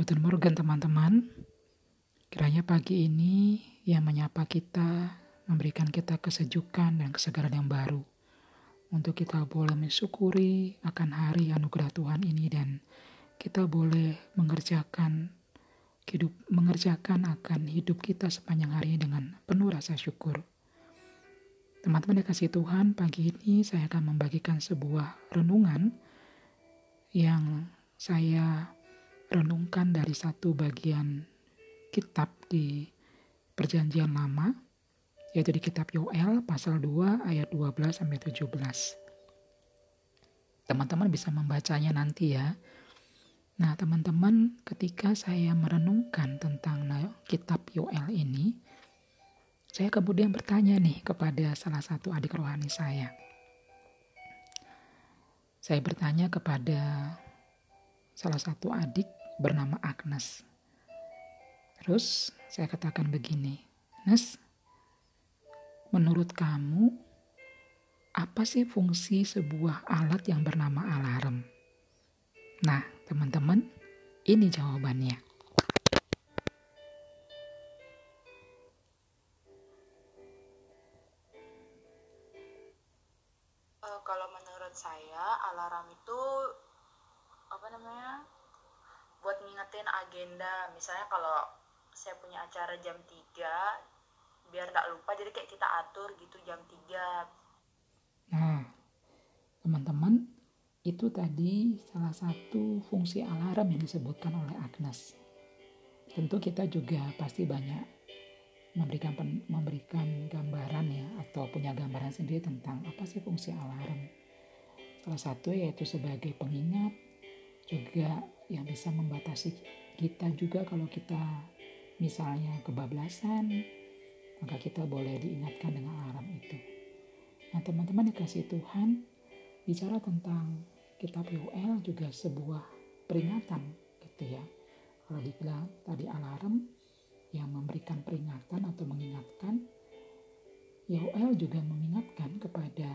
Guten Morgen teman-teman. Kiranya pagi ini yang menyapa kita, memberikan kita kesejukan dan kesegaran yang baru. Untuk kita boleh mensyukuri akan hari anugerah Tuhan ini dan kita boleh mengerjakan hidup mengerjakan akan hidup kita sepanjang hari dengan penuh rasa syukur. Teman-teman dikasih Tuhan, pagi ini saya akan membagikan sebuah renungan yang saya renungkan dari satu bagian kitab di Perjanjian Lama, yaitu di kitab Yoel pasal 2 ayat 12 sampai 17. Teman-teman bisa membacanya nanti ya. Nah, teman-teman, ketika saya merenungkan tentang kitab Yoel ini, saya kemudian bertanya nih kepada salah satu adik rohani saya. Saya bertanya kepada salah satu adik bernama Agnes. Terus saya katakan begini, Nes, menurut kamu apa sih fungsi sebuah alat yang bernama alarm? Nah, teman-teman, ini jawabannya. Uh, kalau menurut saya alarm itu apa namanya ngingetin agenda. Misalnya kalau saya punya acara jam 3 biar nggak lupa jadi kayak kita atur gitu jam 3 nah teman-teman itu tadi salah satu fungsi alarm yang disebutkan oleh Agnes. Tentu kita juga pasti banyak memberikan memberikan gambaran ya atau punya gambaran sendiri tentang apa sih fungsi alarm. Salah satu yaitu sebagai pengingat juga yang bisa membatasi kita juga kalau kita misalnya kebablasan maka kita boleh diingatkan dengan alarm itu. Nah teman-teman dikasih Tuhan bicara tentang kitab Yoel juga sebuah peringatan gitu ya. Kalau dibilang tadi alarm yang memberikan peringatan atau mengingatkan Yoel juga mengingatkan kepada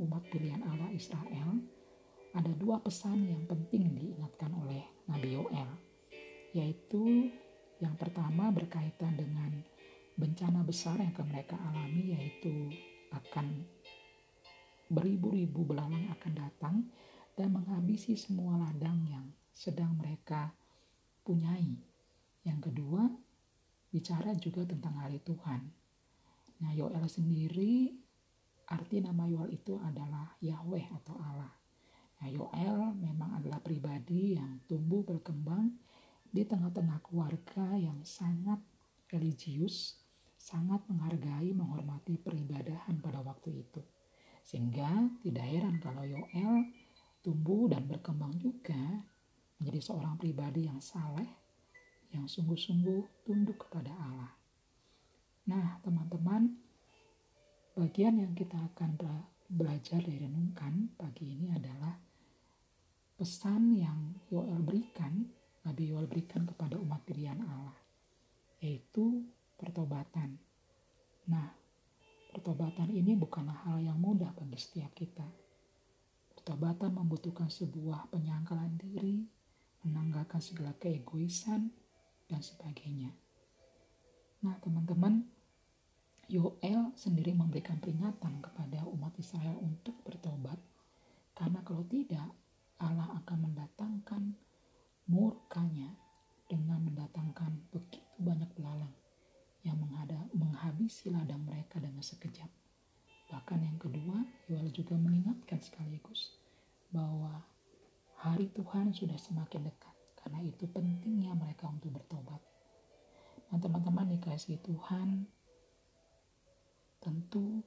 umat pilihan Allah Israel ada dua pesan yang penting diingatkan oleh Nabi Yoel, yaitu yang pertama berkaitan dengan bencana besar yang akan mereka alami, yaitu akan beribu-ribu belalang akan datang dan menghabisi semua ladang yang sedang mereka punyai. Yang kedua, bicara juga tentang hari Tuhan. Nah, Yoel sendiri arti nama Yoel itu adalah Yahweh atau Allah. Yoel memang adalah pribadi yang tumbuh berkembang di tengah-tengah keluarga yang sangat religius, sangat menghargai, menghormati peribadahan pada waktu itu. Sehingga tidak heran kalau Yoel tumbuh dan berkembang juga menjadi seorang pribadi yang saleh, yang sungguh-sungguh tunduk kepada Allah. Nah, teman-teman, bagian yang kita akan belajar dan renungkan pagi ini adalah pesan yang Yoel berikan, Nabi Yoel berikan kepada umat pilihan Allah, yaitu pertobatan. Nah, pertobatan ini bukanlah hal yang mudah bagi setiap kita. Pertobatan membutuhkan sebuah penyangkalan diri, menanggalkan segala keegoisan, dan sebagainya. Nah, teman-teman, Yoel sendiri memberikan peringatan kepada umat Israel untuk bertobat, karena kalau tidak, Allah akan mendatangkan murkanya dengan mendatangkan begitu banyak belalang yang menghabisi ladang mereka dengan sekejap. Bahkan yang kedua, Yoel juga mengingatkan sekaligus bahwa hari Tuhan sudah semakin dekat. Karena itu pentingnya mereka untuk bertobat. Nah teman-teman dikasih Tuhan, tentu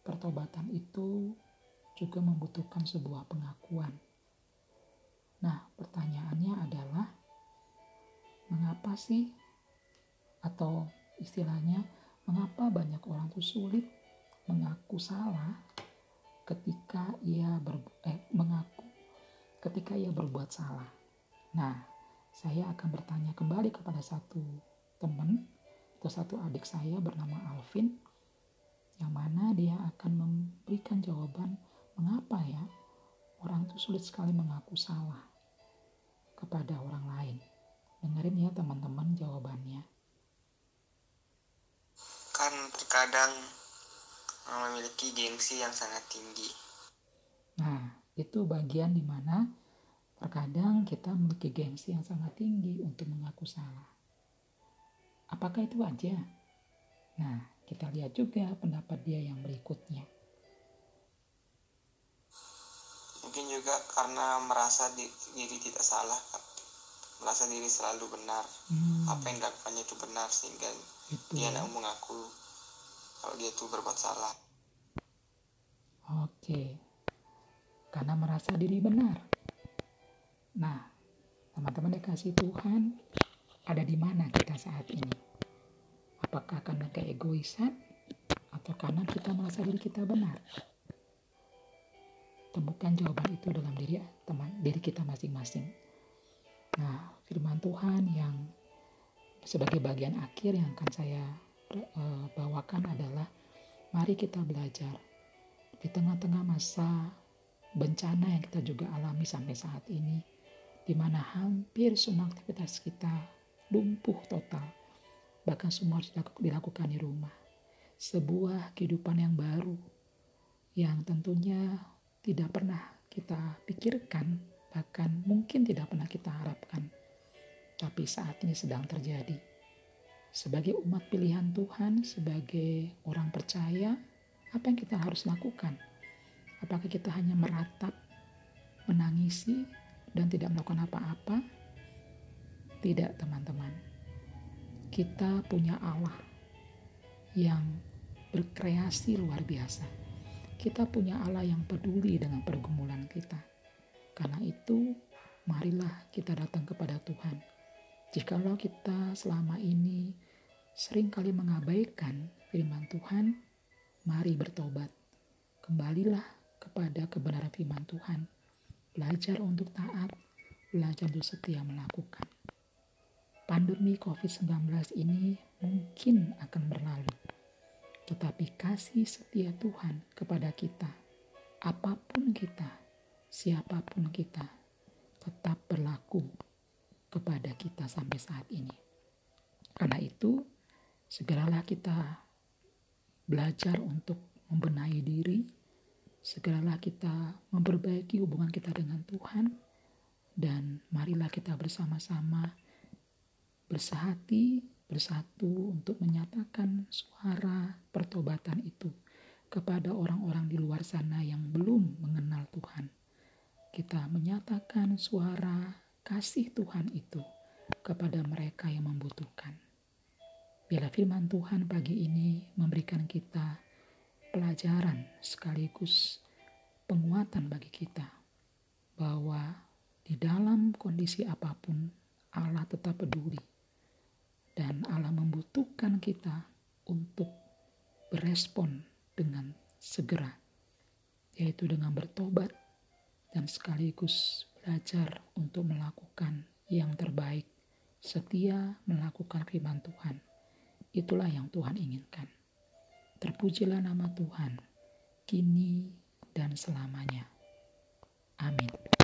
pertobatan itu juga membutuhkan sebuah pengakuan sih atau istilahnya mengapa banyak orang tuh sulit mengaku salah ketika ia ber, eh, mengaku ketika ia berbuat salah. Nah, saya akan bertanya kembali kepada satu teman atau satu adik saya bernama Alvin yang mana dia akan memberikan jawaban mengapa ya orang itu sulit sekali mengaku salah kepada orang lain. Dengerin ya teman-teman jawabannya. Kan terkadang memiliki gengsi yang sangat tinggi. Nah, itu bagian di mana terkadang kita memiliki gengsi yang sangat tinggi untuk mengaku salah. Apakah itu aja? Nah, kita lihat juga pendapat dia yang berikutnya. Mungkin juga karena merasa diri tidak salah, merasa diri selalu benar. Hmm. Apa yang dilakukannya itu benar sehingga itu. dia tidak mengaku kalau dia itu berbuat salah. Oke, karena merasa diri benar. Nah, teman-teman dikasih Tuhan, ada di mana kita saat ini? Apakah karena keegoisan atau karena kita merasa diri kita benar? Temukan jawaban itu dalam diri teman diri kita masing-masing. Nah, firman Tuhan yang sebagai bagian akhir yang akan saya uh, bawakan adalah mari kita belajar di tengah-tengah masa bencana yang kita juga alami sampai saat ini di mana hampir semua aktivitas kita lumpuh total. Bahkan semua harus dilakukan di rumah. Sebuah kehidupan yang baru yang tentunya tidak pernah kita pikirkan bahkan mungkin tidak pernah kita harapkan tapi saat ini sedang terjadi sebagai umat pilihan Tuhan sebagai orang percaya apa yang kita harus lakukan apakah kita hanya meratap menangisi dan tidak melakukan apa-apa tidak teman-teman kita punya Allah yang berkreasi luar biasa. Kita punya Allah yang peduli dengan pergumulan kita. Karena itu, marilah kita datang kepada Tuhan. Jikalau kita selama ini sering kali mengabaikan firman Tuhan, mari bertobat. Kembalilah kepada kebenaran firman Tuhan. Belajar untuk taat, belajar untuk setia melakukan pandemi COVID-19 ini mungkin akan berlalu. Tetapi kasih setia Tuhan kepada kita, apa pun kita, siapa pun kita, tetap berlaku kepada kita sampai saat ini. Karena itu, segeralah kita belajar untuk membenahi diri, segeralah kita memperbaiki hubungan kita dengan Tuhan, dan marilah kita bersama-sama bersehati, bersatu untuk menyatakan suara pertobatan itu kepada orang-orang di luar sana yang belum mengenal Tuhan. Kita menyatakan suara kasih Tuhan itu kepada mereka yang membutuhkan. Bila firman Tuhan pagi ini memberikan kita pelajaran sekaligus penguatan bagi kita bahwa di dalam kondisi apa pun Allah tetap peduli dan Allah membutuhkan kita untuk berespon dengan segera, yaitu dengan bertobat dan sekaligus belajar untuk melakukan yang terbaik, setia melakukan firman Tuhan. Itulah yang Tuhan inginkan. Terpujilah nama Tuhan, kini dan selamanya. Amin.